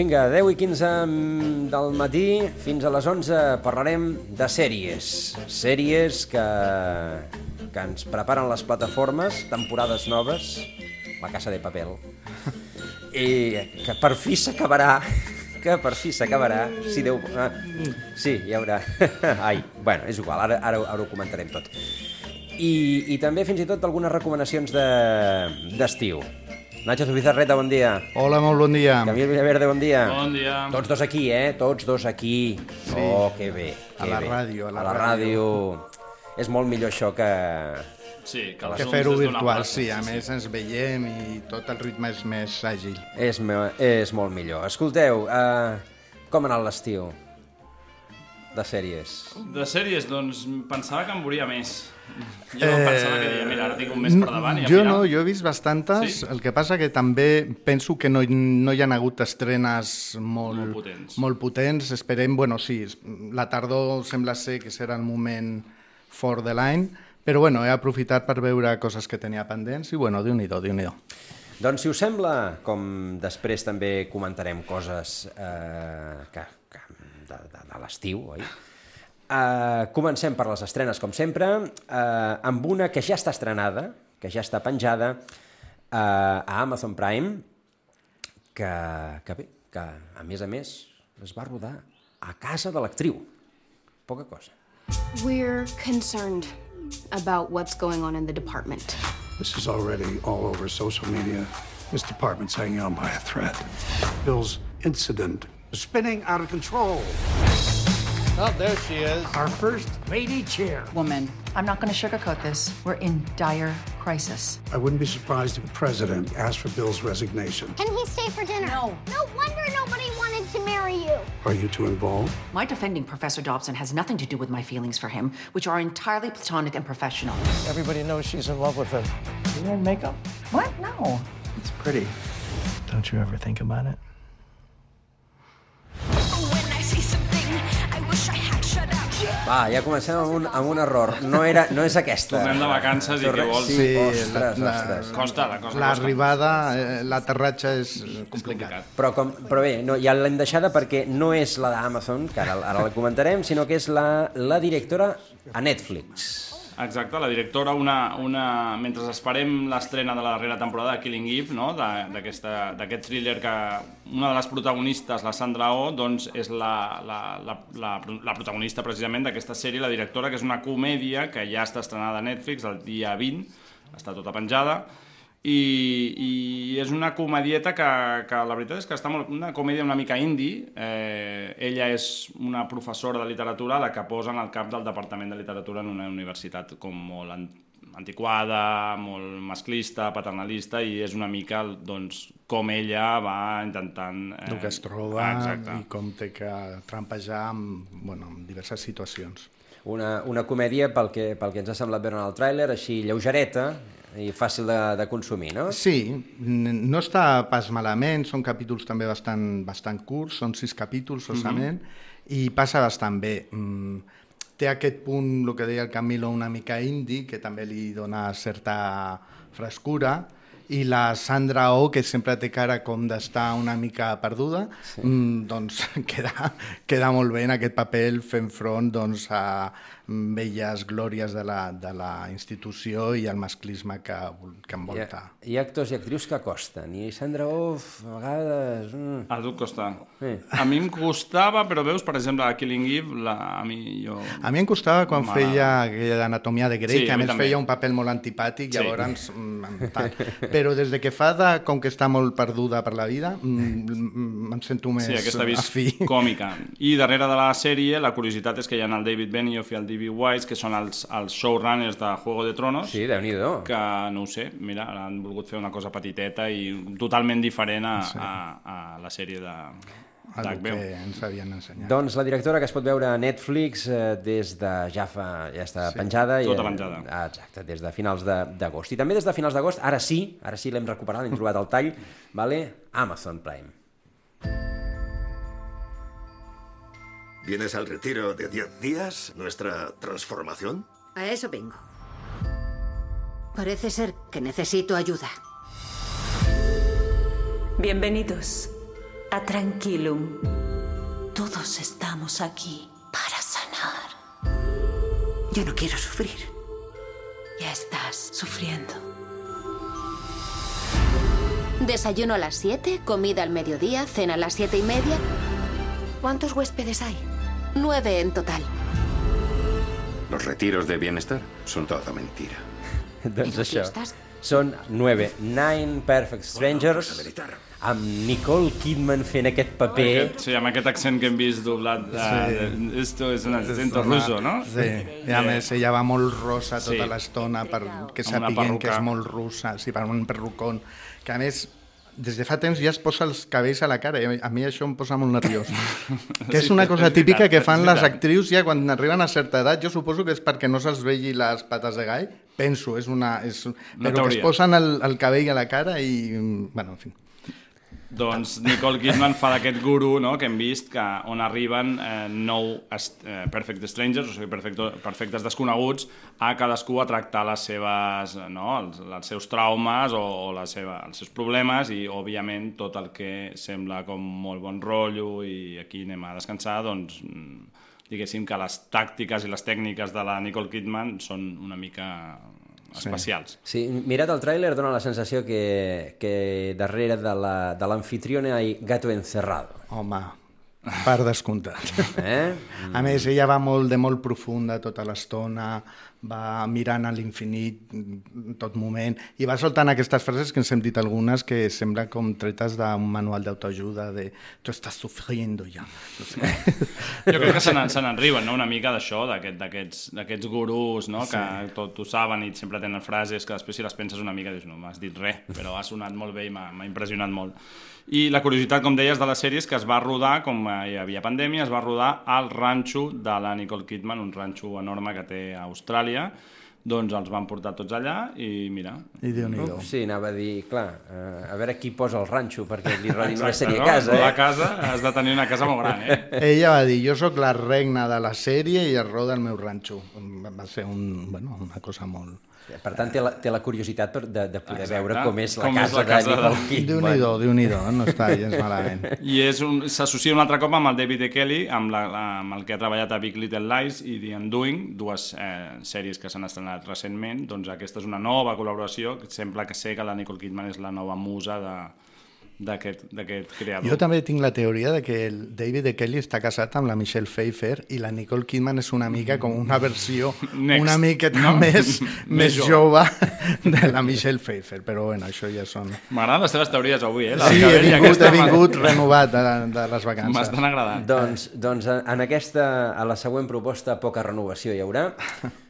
Vinga, 10 i 15 del matí, fins a les 11 parlarem de sèries. Sèries que, que ens preparen les plataformes, temporades noves, La Casa de Papel. I que per fi s'acabarà, que per fi s'acabarà, si Déu... Ah, sí, hi haurà... Ai, bueno, és igual, ara, ara, ara ho comentarem tot. I, I també fins i tot algunes recomanacions de- d'estiu. De, Nacho Zubizarreta, bon dia. Hola, molt bon dia. Camil Villaverde, bon dia. Bon dia. Tots dos aquí, eh? Tots dos aquí. Sí. Oh, que bé. A que la bé. ràdio, a la a la ràdio. És molt millor això que... Sí, que, Que fer-ho virtual, plaça, sí, a més ens veiem i tot el ritme és més àgil. És, me... és molt millor. Escolteu, uh, com ha anat l'estiu? De sèries. De sèries, doncs pensava que em veuria més. Jo pensava que diria, mira, ara tinc un mes per davant i jo final... no, jo he vist bastantes, Sí? el que passa que també penso que no, no hi ha hagut estrenes molt, Molt potents. molt potents. Esperem, bueno, sí, la tardor sembla ser que serà el moment fort de l'any, però bueno, he aprofitat per veure coses que tenia pendents i bueno, déu-n'hi-do, déu nhi déu Doncs, si us sembla, com després també comentarem coses eh, que, que, de, de, de l'estiu, oi? Uh, comencem per les estrenes, com sempre, uh, amb una que ja està estrenada, que ja està penjada uh, a Amazon Prime, que, que bé, que a més a més es va rodar a casa de l'actriu. Poca cosa. We're concerned about what's going on in the department. This is already all over social media. This department's hanging on by a thread. Bill's incident is spinning out of control. Oh, there she is. Our first lady chair. woman. I'm not going to sugarcoat this. We're in dire crisis. I wouldn't be surprised if the president asked for Bill's resignation. Can he stay for dinner? No. No wonder nobody wanted to marry you. Are you too involved? My defending Professor Dobson has nothing to do with my feelings for him, which are entirely platonic and professional. Everybody knows she's in love with him. You wearing makeup? What? No. It's pretty. Don't you ever think about it? Va, ja comencem amb un, amb un error. No, era, no és aquesta. Tornem de vacances i què vols? Sí, Sí, ostres, la- ostres. Costa, la cosa L'arribada, eh, l'aterratge és complicat. Però, com, però bé, no, ja l'hem deixada perquè no és la d'Amazon, que ara, ara la comentarem, sinó que és la, la directora a Netflix. Exacte, la directora, una, una, mentre esperem l'estrena de la darrera temporada de Killing Eve, no? d'aquest thriller que una de les protagonistes, la Sandra Oh, doncs és la, la, la, la, la protagonista precisament d'aquesta sèrie, la directora, que és una comèdia que ja està estrenada a Netflix el dia 20, està tota penjada, i, i és una comedieta que, que la veritat és que està molt, una comèdia una mica indie eh, ella és una professora de literatura la que posa en el cap del departament de literatura en una universitat com molt an antiquada, molt masclista, paternalista i és una mica doncs, com ella va intentant... Eh, el que es troba Exacte. i com té que trampejar amb, bueno, amb diverses situacions. Una, una comèdia, pel que, pel que ens ha semblat veure en el tràiler, així lleugereta i fàcil de, de consumir, no? Sí, no està pas malament, són capítols també bastant, bastant curts, són sis capítols solament, i passa bastant bé. Mm, té aquest punt, el que deia el Camilo, una mica indie, que també li dona certa frescura, i la Sandra Oh, que sempre té cara com d'estar una mica perduda, sí. mm, doncs queda, queda molt bé en aquest paper fent front doncs, a velles glòries de la, de la institució i el masclisme que, que Hi ha, envolta. hi ha actors i actrius que costen, i Sandra Off, a vegades... Mm, A tu costa. Sí. A mi em costava, però veus, per exemple, a Killing Eve, la, a mi jo... A mi em costava quan M'agrada. feia aquella d'anatomia de Grey, Sí, que a a més també. feia un paper molt antipàtic, Sí. llavors... mm, Tal. però des de que fa de, com que està molt perduda per la vida, mm, mm, em sento més Sí, aquesta vis afí. còmica. I darrere de la sèrie, la curiositat és que hi ha el David Benioff i el D.B. Weiss, que són els, els showrunners de Juego de Tronos, Sí, déu nhi que, no ho sé, mira, han volgut fer una cosa petiteta i totalment diferent a, Sí. a, a la sèrie de el d'HBO. que ens havien ensenyat. Doncs la directora que es pot veure a Netflix eh, des de ja fa ja està Sí, penjada tota i, eh, penjada. ah, exacte, des de finals de- d'agost. I també des de finals d'agost, ara sí, ara sí l'hem recuperat, hem trobat el tall, vale? Amazon Prime. ¿Vienes al retiro de 10 días? ¿Nuestra transformación? A eso vengo. Parece ser que necesito ayuda. Bienvenidos a Tranquilum. Todos estamos aquí para sanar. Yo no quiero sufrir. Ya estás sufriendo. Desayuno a las 7, comida al mediodía, cena a las 7 y media. ¿Cuántos huéspedes hay? Nueve en total. Los retiros de bienestar son toda mentira. són 9, Nine Perfect Strangers, amb Nicole Kidman fent aquest paper... Aquest, sí, amb aquest accent que hem vist doblat de, Sí. de, esto es un acento És ruso, no? Sí, i a més ella va molt rosa tota Sí. l'estona per que Amb una sapiguem que és molt russa, sí, per un perrucón, que a més des de fa temps ja es posa els cabells a la cara i a mi això em posa molt nerviós. que és una és cosa veritat, típica que fan les actrius ja quan arriben a certa edat. Jo suposo que és perquè no se'ls vegi les pates de gall. Penso, és una... És, Una però que es posen el, el cabell a la cara i... Bueno, en fi. Doncs Nicole Kidman fa d'aquest guru no, que hem vist que on arriben eh, nou eh, perfect strangers, o sigui, perfecto, perfectes desconeguts, a cadascú a tractar les seves, no, els, els seus traumes o, o la seva, els seus problemes i, òbviament, tot el que sembla com molt bon rotllo i aquí anem a descansar, doncs mm, diguéssim que les tàctiques i les tècniques de la Nicole Kidman són una mica especials. Sí, mirat el tràiler dona la sensació que, que darrere de la- de l'anfitriona hi ha gato encerrado. Home, per descomptat. Eh? A més, ella va molt de molt profunda tota l'estona, va mirant a l'infinit en tot moment, i va soltant aquestes frases que ens hem dit algunes que sembla com tretes d'un manual d'autoajuda de tu estàs sufriendo ja. No sé. Jo crec que se n'en- se n'enriuen no? una mica d'això, d'aquest- d'aquests d'aquests gurús no? que Sí. tot ho saben i sempre tenen frases que després si les penses una mica dius no m'has dit res, però ha sonat molt bé i m'ha impressionat molt. I la curiositat, com deies, de la sèrie és que es va rodar, com hi havia pandèmia, es va rodar al ranxo de la Nicole Kidman, un ranxo enorme que té a Austràlia, doncs els van portar tots allà i mira... I déu nhi Sí, anava a dir, clar, eh, a veure qui posa el ranxo perquè li rodin una sèrie no? a casa, eh? La casa, has de tenir una casa molt gran, eh? Ella va dir, jo sóc la regna de la sèrie i es roda el meu ranxo. Va ser un, bueno, una cosa molt... Per tant, té la, té la curiositat per, de, de poder Exacte. veure com és la Com és casa, la casa de Nicole de- Kidman. Déu-n'hi-do, déu-n'hi-do, no està gens malament. I és un- s'associa un altre cop amb el David E. Kelly, amb, la, amb el que ha treballat a Big Little Lies i The Undoing, dues eh, sèries que s'han estrenat recentment. Doncs aquesta és una nova col·laboració, que sembla que sé que la Nicole Kidman és la nova musa de d'aquest creador. Jo també tinc la teoria de que el David E. Kelly està casat amb la Michelle Pfeiffer i la Nicole Kidman és una mica com una versió Next, una miqueta no? més, Més més jove. jove de la Michelle Pfeiffer, però bueno, això ja són... M'agraden les teves teories avui, eh? La Sí, he vingut, he vingut renovat de, de les vacances. M'estan agradant. Doncs, doncs en aquesta, a la següent proposta, poca renovació hi haurà.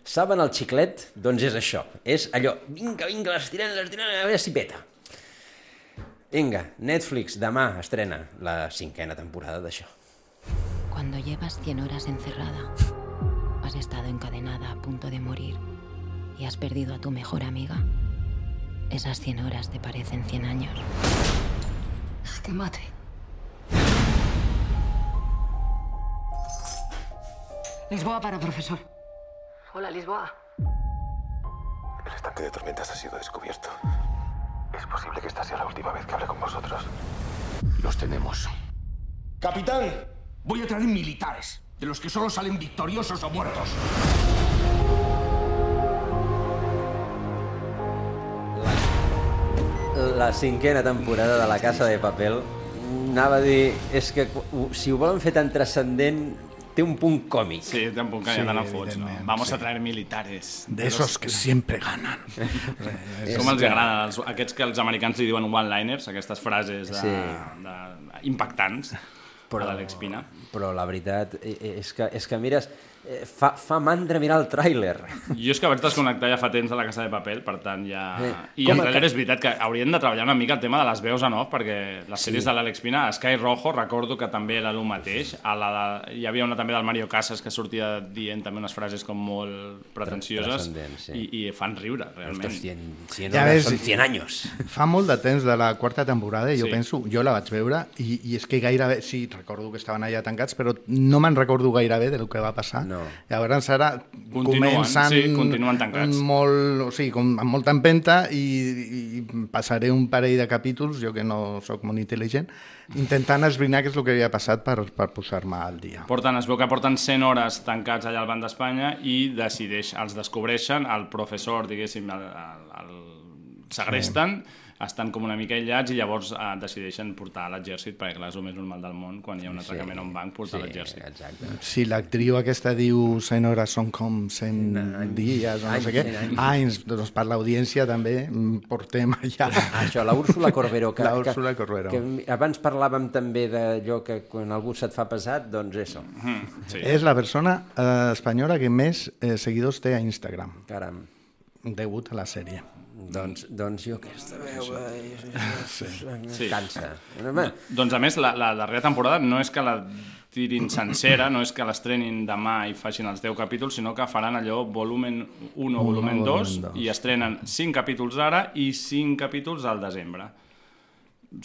Saben el xiclet? Doncs és això. És allò, vinga, vinga, l'estirem, l'estirem, a veure si peta. Vinga, Netflix, demà estrena la cinquena temporada d'això. Cuando llevas 100 horas encerrada, has estado encadenada a punto de morir y has perdido a tu mejor amiga, esas 100 horas te parecen 100 años. Que mate. Lisboa para profesor. Hola, Lisboa. El estanque de tormentas ha sido descubierto. Es posible que esta sea la última vez que hable con vosotros. Los tenemos. Capitán, voy a traer militares, de los que solo salen victoriosos o muertos. La cinquena temporada de La Casa de Papel anava a dir, és que si ho volen fer tan transcendent té un punt còmic. Sí, té un punt que Sí, sí, ja te fots, no? Vamos sí. a traer militares. De esos que siempre ganan. Com els agrada, els, aquests que els americans li diuen one-liners, aquestes frases de, Sí. de, impactants Però- a l'Àlex Pina. Però la veritat eh, és que, és que mires, eh, fa, fa mandra mirar el tràiler. Jo és que vaig desconnectar ja fa temps de la Casa de Papel, per tant ja... Eh, I a trailer ca- és veritat que haurien de treballar una mica el tema de les veus en off, perquè les Sí. sèries de l'Àlex Pina, Sky Rojo, recordo que també era el mateix. A la de, hi havia una també del Mario Casas que sortia dient també unes frases com molt pretensioses sí. i, i fan riure, realment. Ostres, cien, cien Ja hores ves, són 100 anys. Fa molt de temps de la quarta temporada, i jo Sí. penso, jo la vaig veure, i, i és que gairebé, sí, recordo que estaven allà tancats, però no me'n recordo gairebé del que va passar. No. Llavors ara Continuen, comencen sí, continuen tancats. molt, o sigui, com, amb molta empenta i, i passaré un parell de capítols, jo que no sóc molt intel·ligent, intentant esbrinar què és el que havia passat per, per posar-me al dia. Porten, es veu que porten 100 hores tancats allà al Banc d'Espanya i decideix, els descobreixen, el professor, diguéssim, el, el, el segresten, sí. Estan com una mica aïllats i llavors eh, decideixen portar l'exèrcit, perquè clar, és el més normal del món, quan hi ha un atracament a un banc, portar sí, l'exèrcit. Exacte. Si l'actriu aquesta diu 100 hores són com 100 dies o no Anys, sé què, 100 anys. anys, doncs per l'audiència també mm, portem allà. Ah, això, la Úrsula Corbero. Que, La Úrsula que, Corbero. Que abans parlàvem també d'allò que quan algú se't fa pesat, doncs això. Mm, sí. És la persona eh, espanyola que més eh, seguidors té a Instagram, Caram. Degut a la sèrie. Doncs, doncs jo aquesta veu... Sí. Sí. Cansa. Home, Doncs a més, la, la darrera temporada no és que la tirin sencera, no és que l'estrenin demà i facin els 10 capítols, sinó que faran allò volumen 1 o volumen 2 volumen dos. i estrenen 5 capítols ara i 5 capítols al desembre.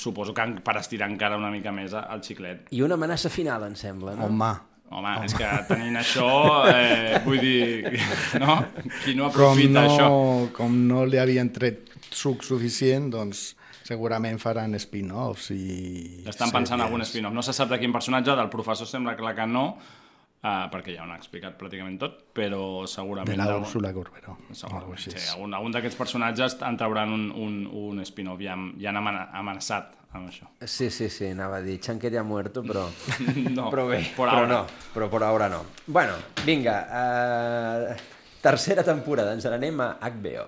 Suposo que per estirar encara una mica més el xiclet. I una amenaça final, em sembla, no? Home, Home, és que tenint això, eh, vull dir, no? Qui no com aprofita no, això? com no li havien tret suc suficient, doncs segurament faran spin-offs i... Estan pensant en algun spin-off. No se sap de quin personatge, del professor sembla clar que no, uh, perquè ja ho han explicat pràcticament tot, però segurament... De la Úrsula Corbero. Segurament, sí, algun, algun d'aquests personatges en trauran un, un, un spin-off, ja, ja han amena- amenaçat amb això. Sí, sí, sí, anava a dir Chanque ja muerto, però... No, però bé, por però ahora. no, però per ara no. Bueno, vinga, uh, tercera temporada, ens n'anem a HBO.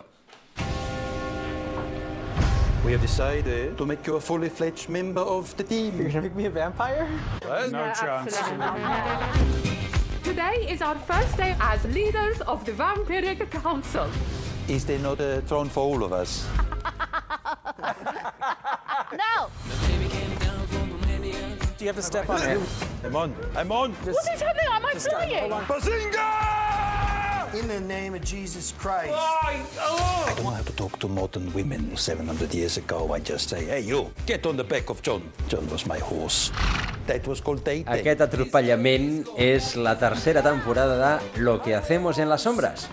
We have decided to make you a fully fledged member of the team. You're gonna make me a vampire? No chance. Today is our first day as leaders of the Vampiric Council. Is there not a throne for all of us? No! Do you have to step on it? I'm on. I'm on. What is happening? Am I flying? Bazinga! In the name of Jesus Christ. I don't have to talk to modern women 700 years ago. I just say, hey, you, get on the back of John. John was my horse. That was called dating. Aquest atropellament és la tercera temporada de Lo que hacemos en las sombras.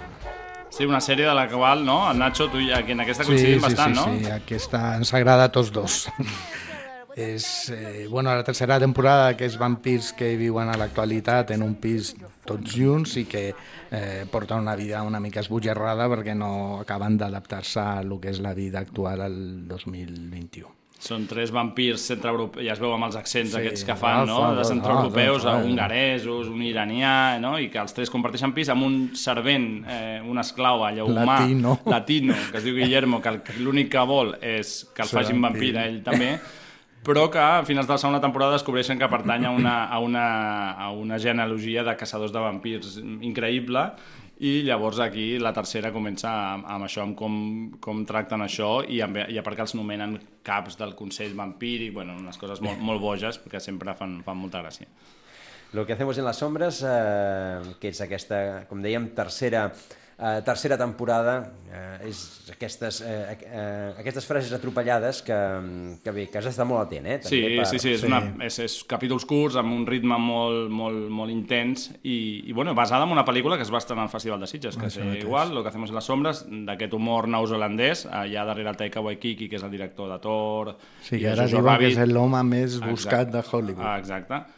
Sí, una sèrie de la qual, no? El Nacho, tu en aquesta Sí, coincidim sí, bastant, sí, no? sí, aquesta ens agrada a tots dos. és eh, bueno, la tercera temporada que és vampirs que viuen a l'actualitat en un pis tots junts i que eh, porten una vida una mica esbojarrada perquè no acaben d'adaptar-se a lo que és la vida actual al 2021. Són tres vampirs centreeuropeus, ja es veu amb els accents Sí, aquests que fan, no? Rafa, De centreeuropeus, Rafa, Rafa. hongaresos, un iranià, no? I que els tres comparteixen pis amb un servent, eh, un esclau allò humà, Latino. latino, que es diu Guillermo, que l'únic que vol és que el Ser facin vampir. a ell també, però que a finals de la segona temporada descobreixen que pertany a una, a una, a una genealogia de caçadors de vampirs increïble i llavors aquí la tercera comença amb, amb això, amb com, com tracten això i, amb, i a part que els nomenen caps del Consell Vampíric, bueno, unes coses molt, molt boges que sempre fan, fan molta gràcia. Lo que hacemos en las sombras, eh, que és aquesta, com dèiem, tercera, eh, tercera temporada, eh, és aquestes, eh, eh, aquestes frases atropellades que, que bé, que has d'estar molt atent, eh? Sí, també sí, sí, és, Una, és, és capítols curts amb un ritme molt, molt, molt intens i, i bueno, basada en una pel·lícula que es va estrenar al Festival de Sitges, que és igual, Lo que hacemos en las sombras, d'aquest humor neozelandès, allà darrere el Taika Waititi, que és el director de Thor... Sí, i que ara diuen que és l'home més Exacte. buscat de Hollywood.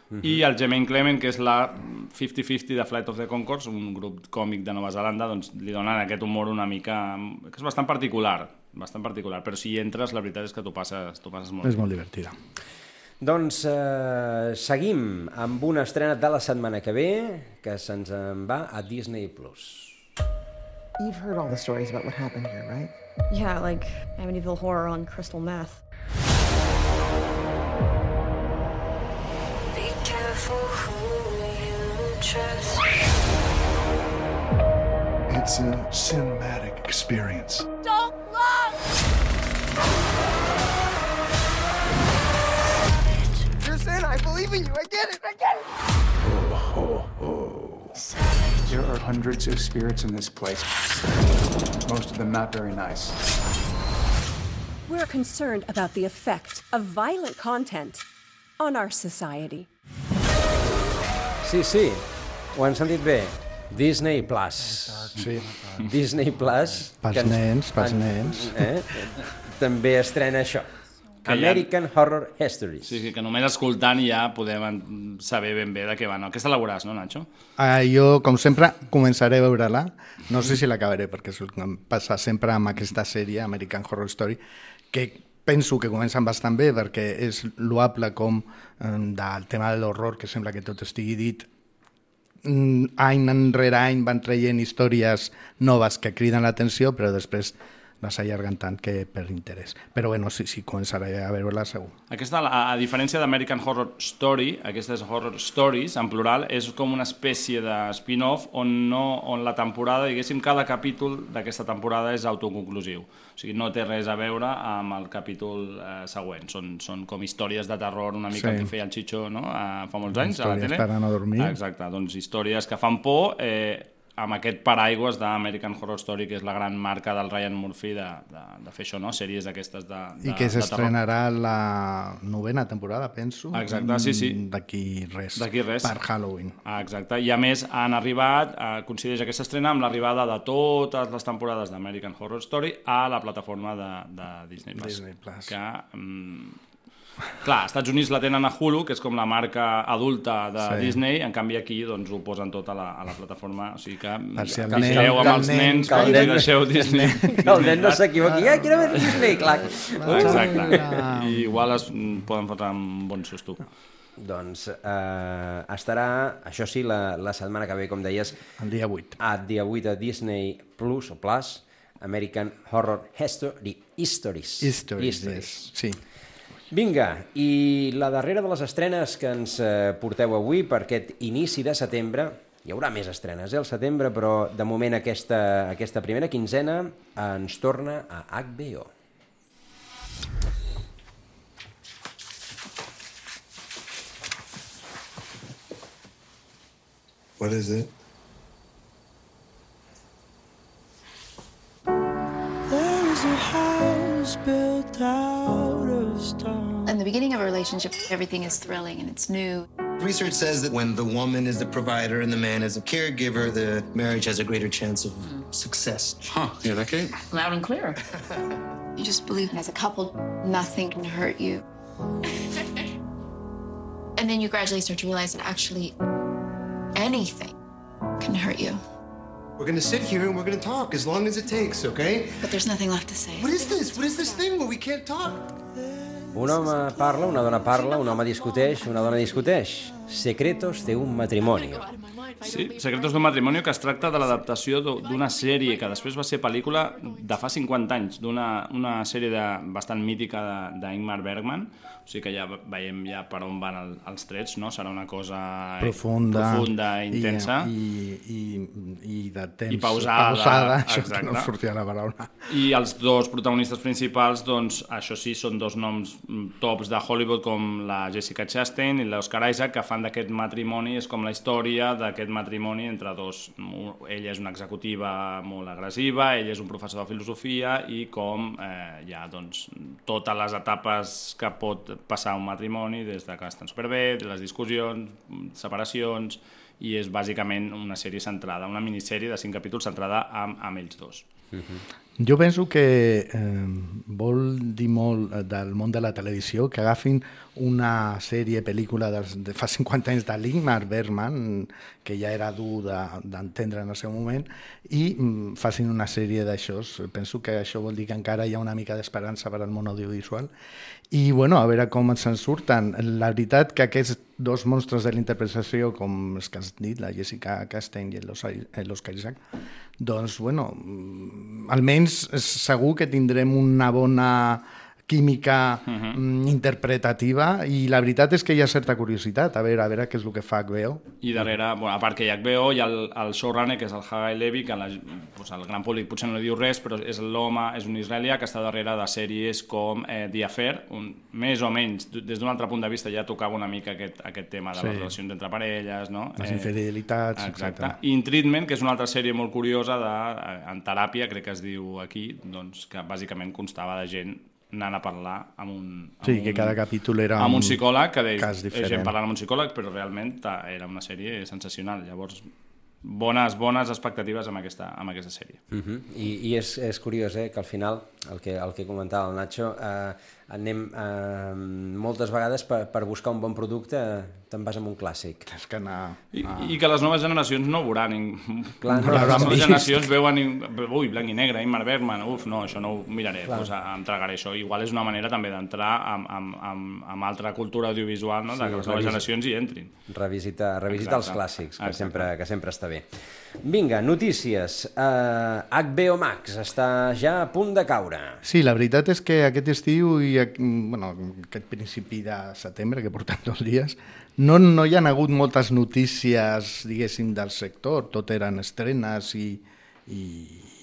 Exacte. I el Jermaine Clement, que és la 50-50 de Flight of the Conchords, un grup còmic de Nova Zelanda, doncs li donen aquest humor una mica... que és bastant particular, bastant particular, però si hi entres, la veritat és que t'ho passes, passes molt És bé. molt divertida. Doncs eh, seguim amb una estrena de la setmana que ve, que se'ns en va a Disney+. Plus. You've heard all the stories about what happened here, right? Yeah, like Amityville Horror on crystal meth. It's a cinematic experience. Don't look! You're Sin, I believe in you. I get it. I get it. There are hundreds of spirits in this place. Most of them not very nice. We're concerned about the effect of violent content on our society. Sí, sí, ho han sentit bé. Disney Plus. Sí. Disney Plus. Pels ens- nens, pels en- nens. Eh? També estrena això. Que American Horror Histories. Sí, sí, que només escoltant ja podem saber ben bé de què va. No? Aquesta la veuràs, no, Nacho? Uh, jo, com sempre, començaré a veure-la. No sé si l'acabaré, perquè passa sempre amb aquesta sèrie, American Horror Story, que penso que comencen bastant bé, perquè és loable com eh, del tema de l'horror, que sembla que tot estigui dit, mm, any enrere any van traient històries noves que criden l'atenció, però després les allarguen tant que per interès. Però bueno, sí, sí, començaré a veure-la segur. Aquesta, a, a diferència d'American Horror Story, aquestes Horror Stories, en plural, és com una espècie de spin-off on, no, on la temporada, diguéssim, cada capítol d'aquesta temporada és autoconclusiu. O sigui, no té res a veure amb el capítol eh, següent. Són, són com històries de terror una mica Sí. que feia el Xitxo no? a, fa molts anys a la Històries tele. per a no dormir. Exacte, doncs històries que fan por eh, amb aquest paraigües d'American Horror Story, que és la gran marca del Ryan Murphy de, de, de fer això, no? sèries d'aquestes de, de, I que s'estrenarà la novena temporada, penso. Exacte, sí, sí. Mm, D'aquí res. D'aquí res. Per Halloween. Ah, exacte, i a més han arribat, eh, coincideix aquesta estrena amb l'arribada de totes les temporades d'American Horror Story a la plataforma de, de Disney+. Plus. Disney Plus. Que, mm, clar, als Estats Units la tenen a Hulu, que és com la marca adulta de Sí. Disney, en canvi aquí doncs, ho posen tot a la, a la plataforma, o sigui que, Per si que nen- amb el els nen- nens, que nen- deixeu Disney. Que el nen no s'equivoqui. Ja, quiero ver Disney, clar. Exacte. I igual es mm, poden fotre un bon susto. Doncs eh, estarà, això sí, la, la setmana que ve, com deies... El dia 8. El dia 8 a Disney Plus o Plus, American Horror History, Histories. Histories, yes. sí. Vinga, i la darrera de les estrenes que ens eh, porteu avui per aquest inici de setembre, hi haurà més estrenes eh, al setembre, però de moment aquesta, aquesta primera quinzena ens torna a HBO. What is it? There is a house built out. In the beginning of a relationship, everything is thrilling and it's new. Research says that when the woman is the provider and the man is a caregiver, the marriage has a greater chance of success. Huh, yeah, that Kate? Loud and clear. you just believe as a couple, nothing can hurt you. and then you gradually start to realize that actually anything can hurt you. We're gonna sit here and we're gonna talk as long as it takes, okay? But there's nothing left to say. What is this? What is this thing where we can't talk? Un home parla, una dona parla, un home discuteix, una dona discuteix. Secretos de un matrimonio. Sí, Secretos d'un matrimoni que es tracta de l'adaptació d'u- d'una sèrie que després va ser pel·lícula de fa 50 anys, d'una una sèrie de, bastant mítica de- d'Ingmar Bergman, o sigui que ja veiem ja per on van el, els trets, no? Serà una cosa Profunda. profunda intensa. I, i, i, i de temps. I pausada, pausada això que exacte. no sortia la paraula. I els dos protagonistes principals, doncs, això sí, són dos noms tops de Hollywood com la Jessica Chastain i l'Oscar Isaac, que fan d'aquest matrimoni, és com la història d'aquest matrimoni entre dos. Ella és una executiva molt agressiva, ell és un professor de filosofia i com eh, hi ha doncs, totes les etapes que pot passar un matrimoni, des de que estan superbé, les discussions, separacions, i és bàsicament una sèrie centrada, una minissèrie de cinc capítols centrada amb, amb ells dos. Jo penso que eh, vol dir molt eh, del món de la televisió que agafin una sèrie, pel·lícula dels, de fa 50 anys de l'Ingmar Bergman, que ja era dur d'entendre de, en el seu moment, i mm, facin una sèrie d'això. Penso que això vol dir que encara hi ha una mica d'esperança per al món audiovisual. I, bueno, a veure com se'n surten. La veritat que aquests dos monstres de la interpretació, com els que has dit, la Jessica Chastain i l'Oscar Isaac, doncs, bueno, mm, almenys segur que tindrem una bona química uh -huh. interpretativa i la veritat és que hi ha certa curiositat a veure, a veure què és el que fa HBO i darrere, bueno, a part que hi ha HBO hi ha el, el showrunner que és el Hagai Levi que la, pues, el gran públic potser no diu res però és l'home, és un israelià que està darrere de sèries com eh, The Affair un, més o menys, des d'un altre punt de vista ja tocava una mica aquest, aquest tema de sí. les relacions entre parelles no? les eh, infidelitats exacte. exacte. i In Treatment, que és una altra sèrie molt curiosa de, eh, en teràpia, crec que es diu aquí doncs, que bàsicament constava de gent anant a parlar amb un... Amb sí, un, que cada capítol era amb un psicòleg que deia, cas diferent. gent parlant amb un psicòleg, però realment era una sèrie sensacional. Llavors, bones, bones expectatives amb aquesta, amb aquesta sèrie. Uh -huh. I, I és, és curiós eh, que al final, el que, el que comentava el Nacho, eh, anem eh, moltes vegades per, per buscar un bon producte te'n vas amb un clàssic. És que anar... I, I que les noves generacions no veuran. Clar, no, les noves generacions veuen, ui, blanc i negre, Ingmar Bergman, uf, no, això no ho miraré, Clar. doncs em tragaré això. Igual és una manera també d'entrar amb, amb, amb, amb altra cultura audiovisual, no? de sí, que les noves generacions hi entrin. Revisita, revisita els clàssics, que sempre, que sempre està bé. Vinga, notícies. Uh, eh, HBO Max està ja a punt de caure. Sí, la veritat és que aquest estiu i bueno, aquest principi de setembre, que portem dos dies, no, no hi han hagut moltes notícies, diguéssim, del sector, tot eren estrenes i, i,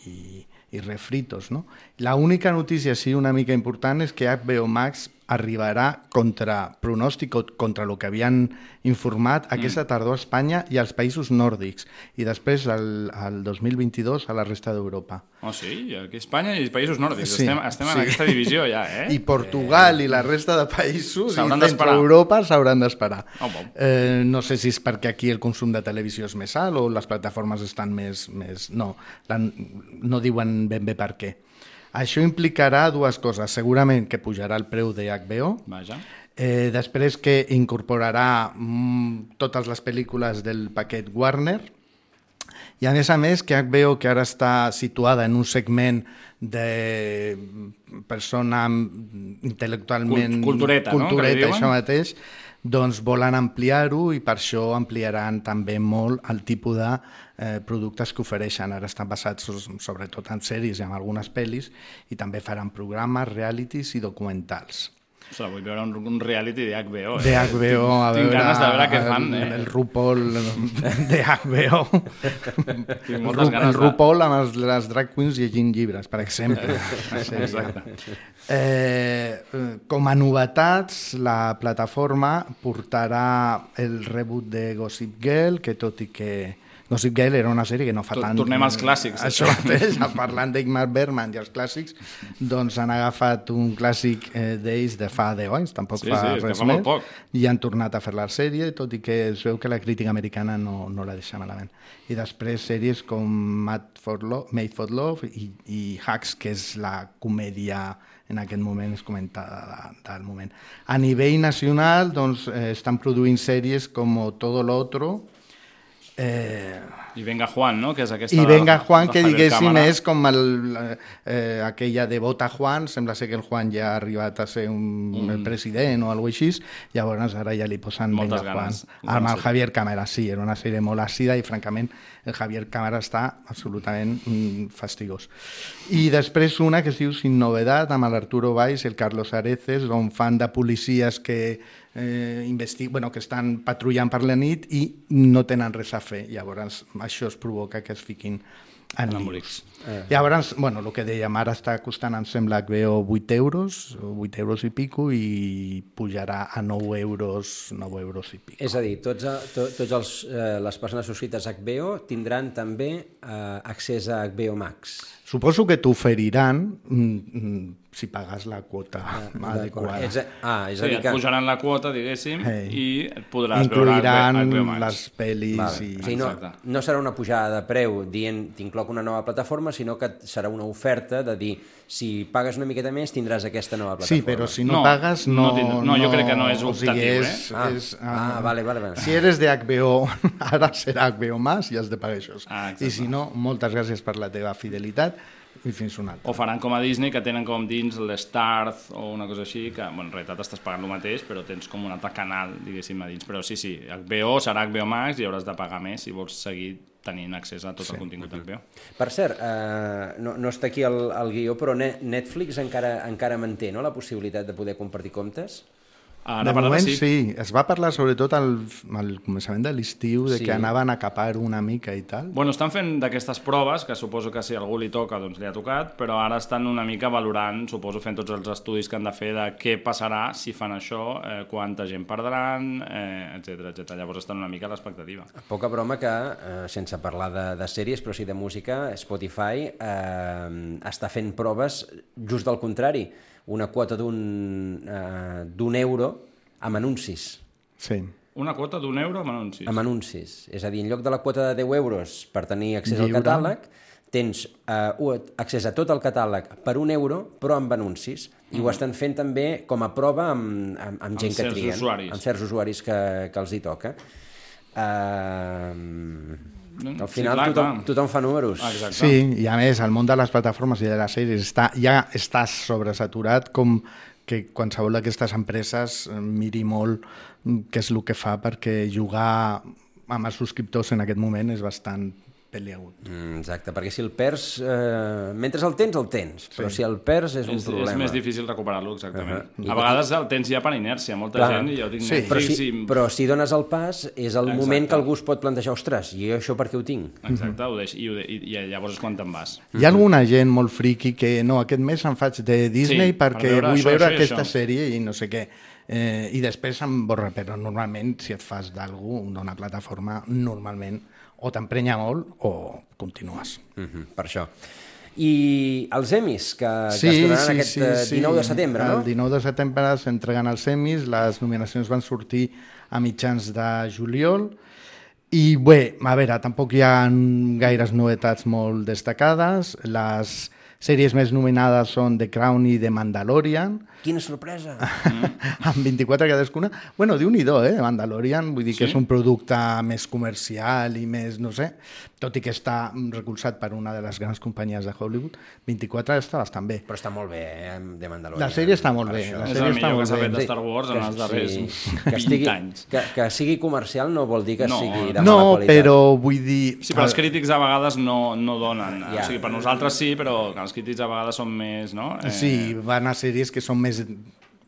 i, i refritos, no? La única notícia, sí, una mica important, és que HBO Max arribarà contra pronòstic o contra el que havien informat aquesta mm. tardor a Espanya i als països nòrdics i després el, el 2022 a la resta d'Europa. Oh sí, aquí Espanya i països nòrdics, sí, estem, estem sí. en aquesta divisió ja, eh? I Portugal eh... i la resta de països i d'esperar. Europa s'hauran d'esperar. Oh, bon. eh, no sé si és perquè aquí el consum de televisió és més alt o les plataformes estan més... més... No, la, no diuen ben bé per què. Això implicarà dues coses. Segurament que pujarà el preu de HBO. Vaja. Eh, després que incorporarà mm, totes les pel·lícules del paquet Warner. I a més a més que HBO, que ara està situada en un segment de persona intel·lectualment... Cultureta, cultureta no? això mateix, doncs volen ampliar-ho i per això ampliaran també molt el tipus de eh, productes que ofereixen. Ara estan basats sobretot en sèries i en algunes pel·lis i també faran programes, realities i documentals. Ostres, vull veure un, un reality de HBO. Eh? De HBO, a Tinc veure... ganes de veure què fan, eh? El RuPaul de HBO. Tinc moltes ganes el RuPaul amb els, les drag queens llegint llibres, per exemple. Exacte. Eh, com a novetats, la plataforma portarà el reboot de Gossip Girl, que tot i que Gossip Girl era una sèrie que no fa tant... Tornem als clàssics. Això mateix, parlant d'Igmar Bergman i els clàssics, doncs han agafat un clàssic eh, d'ells de fa 10 anys, tampoc sí, fa sí, res fa més, poc. i han tornat a fer la sèrie, tot i que es veu que la crítica americana no, no la deixa malament. I després sèries com Mad for Love, Made for Love i, i Hacks, que és la comèdia en aquest moment és comentada del moment. A nivell nacional doncs, eh, estan produint sèries com Todo lo Otro, Eh, I Venga Juan, no? Que és aquesta I Venga Juan, de que diguéssim és com el, eh, aquella de Vota Juan, sembla ser que el Juan ja ha arribat a ser un mm. president o alguna així, llavors ara ja li posen Moltes Venga ganes. Juan. Amb el Javier Cámara, sí, era una sèrie molt àcida i francament el Javier Cámara està absolutament mm, fastigós. I després una que es diu Sin Novedad, amb l'Arturo Valls el Carlos Areces, on fan de policies que eh, investi bueno, que estan patrullant per la nit i no tenen res a fer. Llavors, això es provoca que es fiquin en líos. Eh. Llavors, bueno, el que dèiem, ara està costant, em sembla, HBO 8 euros, 8 euros i pico, i pujarà a 9 euros, 9 euros i pico. És a dir, tots, a, to, tots els, eh, les persones subscrites a HBO tindran també eh, accés a HBO Max. Suposo que t'oferiran mm, mm, si pagues la quota adequada. Ets a- ah, és a sí, dir et que... pujaran la quota, diguéssim, Ei. i et podràs Incluiran veure HBO Max. les pel·lis Vale. i... O sigui, no, no serà una pujada de preu dient t'incloc una nova plataforma, sinó que serà una oferta de dir si pagues una miqueta més tindràs aquesta nova plataforma. Sí, però si no, pagues no... no tindrà- no, jo crec que no és o sigui, optatiu, és, eh? Ah, és, ah, vale, vale, vale. Si eres de HBO, ara serà HBO Más i has de pagar això. Ah, I si no, moltes gràcies per la teva fidelitat i fins una altra. O faran com a Disney, que tenen com dins l'Starz o una cosa així, que bueno, en realitat estàs pagant el mateix, però tens com un altre canal, diguéssim, a dins. Però sí, sí, HBO serà HBO Max i hauràs de pagar més si vols seguir tenint accés a tot sí. el contingut d'HBO. Per cert, eh, no, no està aquí el, el guió, però Ne- Netflix encara, encara manté no, la possibilitat de poder compartir comptes? Ara de moment sí. sí. Es va parlar sobretot al, al començament de l'estiu de Sí. que anaven a capar una mica i tal. Bueno, estan fent d'aquestes proves, que suposo que si algú li toca, doncs li ha tocat, però ara estan una mica valorant, suposo fent tots els estudis que han de fer de què passarà si fan això, eh, quanta gent perdran, eh, etc etc. Llavors estan una mica a l'expectativa. Poca broma que, eh, sense parlar de, de sèries, però sí de música, Spotify eh, està fent proves just del contrari, una quota d'un eh, d'un euro amb anuncis. Sí. Una quota d'un euro amb anuncis. Amb anuncis. És a dir, en lloc de la quota de 10 euros per tenir accés Lliure. al catàleg, tens eh, un- accés a tot el catàleg per un euro, però amb anuncis. I ho estan fent també com a prova amb, amb, amb gent que certs trien. usuaris. Amb certs usuaris que, que els hi toca. Uh, al Sí, final clar, tothom, clar. tothom fa números. Ah, exacte. Sí, i a més, el món de les plataformes i de les sèries està, ja està sobresaturat com que qualsevol d'aquestes empreses eh, miri molt mm, què és el que fa perquè jugar amb els subscriptors en aquest moment és bastant peleagut. Mm, exacte, perquè si el perds... Eh, mentre el tens, el tens, però si el perds és un és, problema. és més difícil recuperar-lo, exactament. Uh -huh. A vegades el tens ja per inèrcia, molta Clar. gent, i jo tinc sí, Netflix però, si, i... però si dones el pas és el Exacte. moment que algú es pot plantejar ostres, i jo això per què ho tinc? Exacte, ho deix, i, ho de, i, i llavors és quan te'n vas. Hi ha alguna gent molt friqui que no, aquest mes em faig de Disney Sí, per perquè veure vull això, veure això aquesta això. sèrie i no sé què. Eh, I després em borra, però normalment si et fas d'algú d'una plataforma, normalment o t'emprenya molt o continues. Uh -huh, per això. I els Emmys, que, que es donaran aquest eh, 19 de setembre, no? El 19 de setembre s'entreguen els Emmys, les nominacions van sortir a mitjans de juliol, i bé, a veure, tampoc hi ha gaires novetats molt destacades. Les sèries més nominades són The Crown i The Mandalorian, Quina sorpresa! amb 24 cadascuna. Bueno, diu nhi eh, Mandalorian, vull dir que Sí? és un producte més comercial i més, no sé, tot i que està recolzat per una de les grans companyies de Hollywood, 24 està bastant bé. Però està molt bé, eh, de Mandalorian. La sèrie està molt bé, això. la És sèrie el està millor molt que s'ha fet de Star Wars en Que els darrers sí, 20 que, estigui, anys. que, que sigui comercial no vol dir que No, sigui de mala No, qualitat. però vull dir... Sí, però els crítics a vegades no, no donen. Ja. O sigui, per nosaltres sí, però els crítics a vegades són més, no? Eh, Sí, van a sèries que són més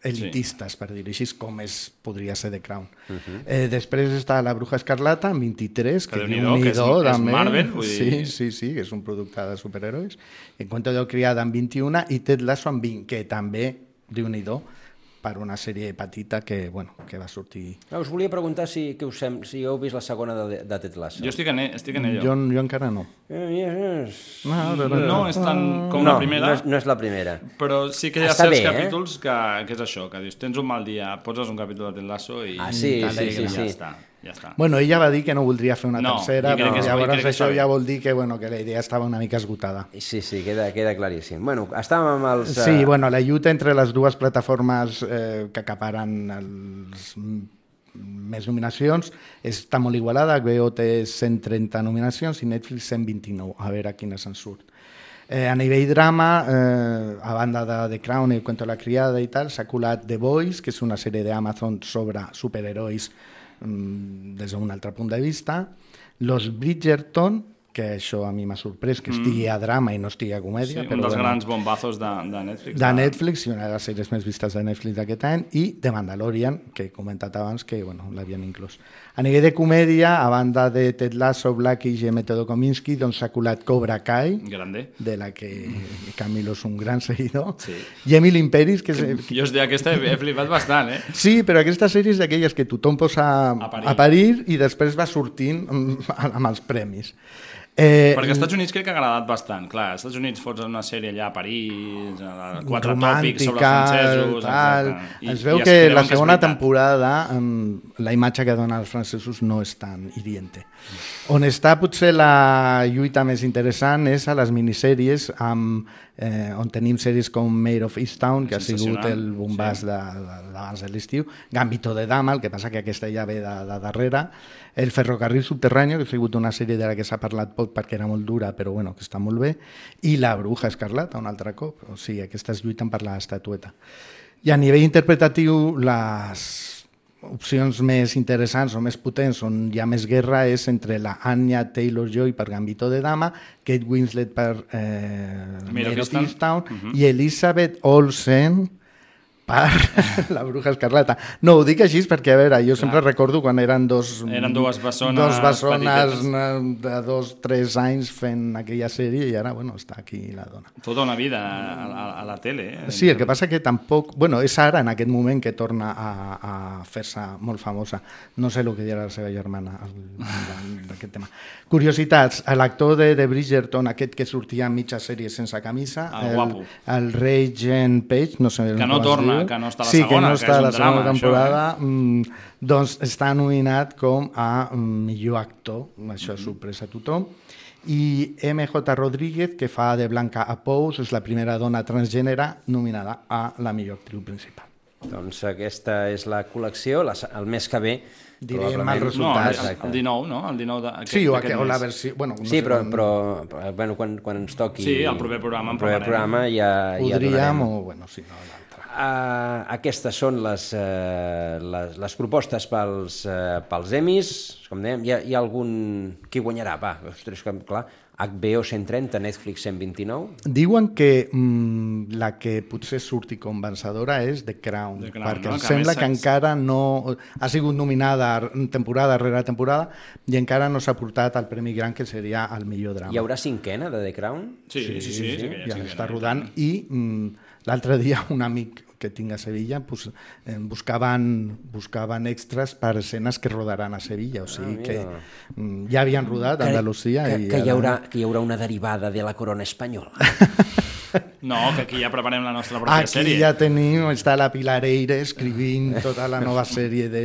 elitistes, per dir-ho així, com és, podria ser The Crown. Uh -huh. eh, després està La Bruja Escarlata, amb 23, Que que, diu que és- Nidó, és també. Marvel, vull sí, dir- sí, sí, que és un producte de superherois. En Cuento de Criada amb 21 i Ted Lasso amb 20, que també, diu nhi per una sèrie petita que, bueno, que va sortir... Ah, Us volia preguntar si, que us sem si heu vist la segona de, de Ted Lasso. Jo estic en, e- estic en ello. Jo, jo encara no. Eh, No, no, No és tan com no, la primera. No és, no és la primera. Però sí que hi ha Està certs bé, eh? capítols que, que és això, que dius, tens un mal dia, poses un capítol de Ted Lasso i... Ah, sí, i sí, sí, ja sí. està, ja està. Bueno, ella va dir que no voldria fer una No, tercera, però que és- llavors crec que això ja vol dir que, bueno, que la idea estava una mica esgotada. Sí, sí, queda, queda claríssim. Bueno, estàvem amb els... Sí, eh, bueno, la lluita entre les dues plataformes eh, que acaparen els més nominacions està molt igualada. HBO té 130 nominacions i Netflix 129. A veure quina se'n surt. Eh, a nivell drama, eh, a banda de The Crown i El cuento de la criada i tal, s'ha colat The Boys, que és una sèrie d'Amazon sobre superherois des d'un altre punt de vista. Los Bridgerton, que això a mi m'ha sorprès, que Mm. estigui a drama i no estigui a Sí, comèdia. un però dels bueno. grans bombazos de, de Netflix. De Netflix, i una de les sèries més vistes de Netflix d'aquest any, i The Mandalorian, que he comentat abans que bueno, l'havien inclòs. A nivell de comèdia, a banda de Ted Lasso, Blackish i Método Kominsky, doncs s'ha colat Cobra Kai, Grande. de la que Camilo és un gran seguidor, Sí. i Emily in Paris, que és... Jo és d'aquesta he, he flipat bastant, eh? Sí, però aquesta sèrie és d'aquelles que tothom posa A parir. a parir i després va sortint amb, amb els premis. Eh, Perquè als Estats Units crec que ha agradat bastant. Clar, als Estats Units fots una sèrie allà a París, a quatre tòpics sobre els francesos... tal. exacte. es veu es que la segona veritat. temporada la imatge que dona als francesos no és tan hiriente. On està potser la lluita més interessant és a les minissèries amb, eh, on tenim sèries com Mayor of Easttown, que ha sigut el bombàs de, de, d'abans de l'estiu, Gambito de Dama, el que passa que aquesta ja ve de, de darrere, El ferrocarril subterrani, que ha sigut una sèrie de la que s'ha parlat poc perquè era molt dura, però bueno, que està molt bé, i La bruja escarlata, un altre cop. O sigui, aquestes lluiten per l'estatueta. I a nivell interpretatiu, les opcions més interessants o més potents on hi ha més guerra és entre la Anya Taylor-Joy per Gambito de Dama, Kate Winslet per eh, of Easttown. Easttown Mhm. i Elizabeth Olsen per la bruja escarlata. No, ho dic així perquè, a veure, jo sempre recordo quan eren dos... Eren dues bessones Dos bessones de dos, tres anys fent aquella sèrie i ara, bueno, està aquí la dona. Tota una vida a, a, a la tele. Eh? Sí, el que passa que tampoc... Bueno, és ara, en aquest moment, que torna a, a fer-se molt famosa. No sé el que dirà la seva germana d'aquest tema. Curiositats, l'actor de, de Bridgerton, aquest que sortia en mitja sèrie sense camisa, El guapo. el Regent Page, no sé Que no torna. Que no està a la sí, segona, que no que està és a un la segona drama, això, temporada, mm, doncs està nominat com a mm, millor actor, això és sorpresa a tothom, i MJ Rodríguez, que fa de Blanca a Pous, és la primera dona transgènere nominada a la millor actriu principal. Doncs aquesta és la col·lecció, la, el mes que ve Direm probablement- el resultat. No, el, el 19, no? El 19 de, aquest, Sí, o, d'aquest aqu- o la versió... Bueno, no Sí, però, quan- però, però bueno, quan, quan ens toqui... Sí, el proper programa en el proper programa ja, ja Podríem, donarem. o bueno, si no, l'altre. Uh, aquestes són les, uh, les, les propostes pels, uh, pels Emmys. Com dèiem, hi ha, hi ha algun... Qui guanyarà? Va, ostres, clar, HBO 130, Netflix 129. Diuen que mm, la que potser surti com vencedora és The Crown, The Crown, perquè no? em Que sembla que encara no... Ha sigut nominada temporada rere temporada i encara no s'ha portat el Premi Gran, que seria el millor drama. Hi haurà cinquena de The Crown? Sí, sí, sí. sí, sí, que hi ha ja cinquena, està i rodant i mm, l'altre dia un amic tinc a Sevilla pues, eh, buscaven, buscaven extras per escenes que rodaran a Sevilla, o sigui Ah, que mm, ja havien rodat a Andalusia que, i que, hi haurà, que hi haurà una derivada de la corona espanyola. No, que aquí ja preparem la nostra pròpia Aquí sèrie. ja tenim, està la Pilar Eire escrivint tota la nova sèrie de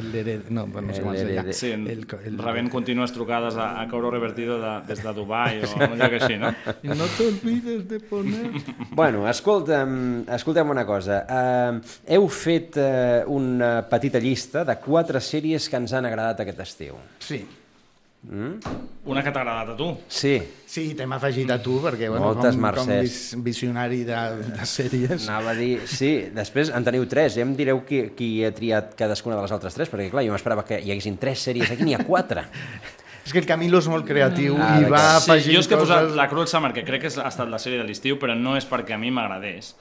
el, no, no sé com es deia. Sí, El, el, rebent contínues trucades a, a Cobro Revertido de, des de Dubai o un lloc així, no? No te olvides de poner... Bueno, escolta'm, escolta'm una cosa. Uh, heu fet uh, una petita llista de quatre sèries que ens han agradat aquest estiu. Sí. Mm? Una que t'ha agradat a tu. Sí. Sí, t'hem afegit a tu, perquè bueno, Moltes com, com vis, visionari de, de sèries... Anava a dir, sí, després en teniu tres, ja em direu qui, qui ha triat cadascuna de les altres tres, perquè clar, jo m'esperava que hi haguessin tres sèries, aquí n'hi ha quatre. És que el Camilo és molt creatiu Ah, i va. Sí, afegint jo és que he posat coses... la Cruel Summer, que crec que ha estat la sèrie de l'estiu, però no és perquè a mi m'agradés.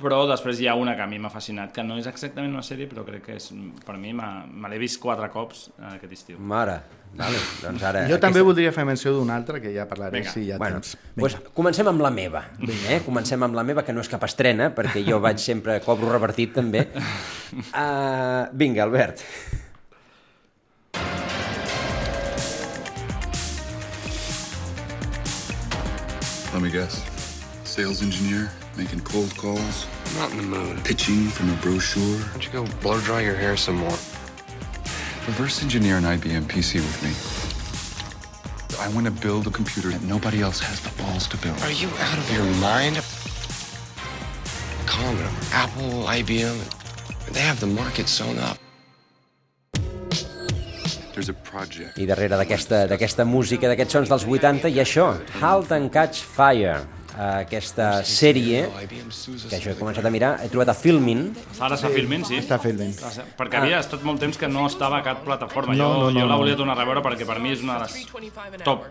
Però després hi ha una que a mi m'ha fascinat, que no és exactament una sèrie, però crec que és, per mi m'ha- me l'he vist quatre cops eh, aquest estiu. Mare, vale, doncs ara... Jo també voldria fer menció d'una altra, que ja parlaré Vinga. si hi ha Bueno, temps. pues, comencem amb la meva. Eh? Comencem amb la meva, que no és cap estrena, perquè jo vaig sempre cobro revertit també. Uh, vinga, Albert. Let me guess. Sales engineer, making cold calls. I'm not in the mood. Pitching from a brochure. Why don't you go blow dry your hair some more? Reverse engineer an IBM PC with me. I want to build a computer that nobody else has the balls to build. Are you out of your mind? Commodore, Apple, IBM, they have the market sewn up. There's a project. I darrere d'aquesta d'aquesta música, d'aquests sons dels 80, i això, Halt and Catch Fire, aquesta sèrie que això he començat a mirar, he trobat a Filmin. Ara està filmint, sí. Està filmint. Perquè havia estat molt temps que no estava a cap plataforma. No, jo no, no, jo la volia tornar a veure perquè per mi és una de les top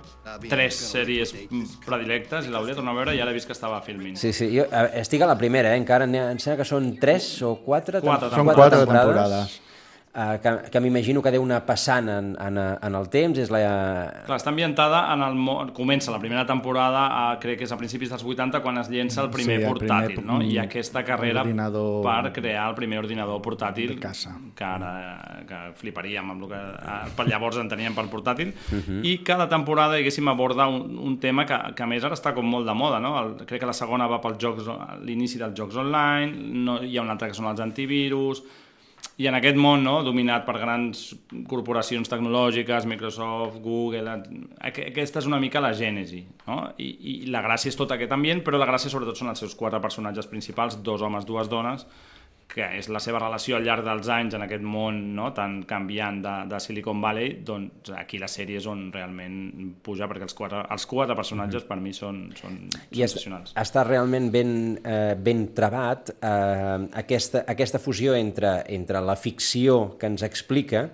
3 sèries predilectes i la volia tornar a veure i ara he vist que estava a filmint. Sí, sí, jo estic a la primera, eh? encara em sembla que són 3 o 4, Quatre Són quatre temporades. Eh, que, que m'imagino que deu anar passant en, en, en el temps, és la... Clar, està ambientada en el món... Comença la primera temporada, a, crec que és a principis dels 80, quan es llença el primer Sí, el portàtil, primer- no? I aquesta carrera ordinador per crear el primer ordinador portàtil de casa. que ara que fliparíem amb el que eh, per llavors en teníem per portàtil Mhm. i cada temporada, diguéssim, aborda un, un tema que, que a més ara està com molt de moda, no? El, crec que la segona va pels jocs, l'inici dels jocs online, no, hi ha una altra que són els antivirus, i en aquest món no, dominat per grans corporacions tecnològiques, Microsoft, Google, aqu- aquesta és una mica la gènesi. No? I, I la gràcia és tot aquest ambient, però la gràcia sobretot són els seus quatre personatges principals, dos homes, dues dones, que és la seva relació al llarg dels anys en aquest món no, tan canviant de, de Silicon Valley, doncs aquí la sèrie és on realment puja, perquè els quatre, els quatre personatges per mi són, són I es, sensacionals. està realment ben, eh, ben trebat eh, aquesta, aquesta fusió entre, entre la ficció que ens explica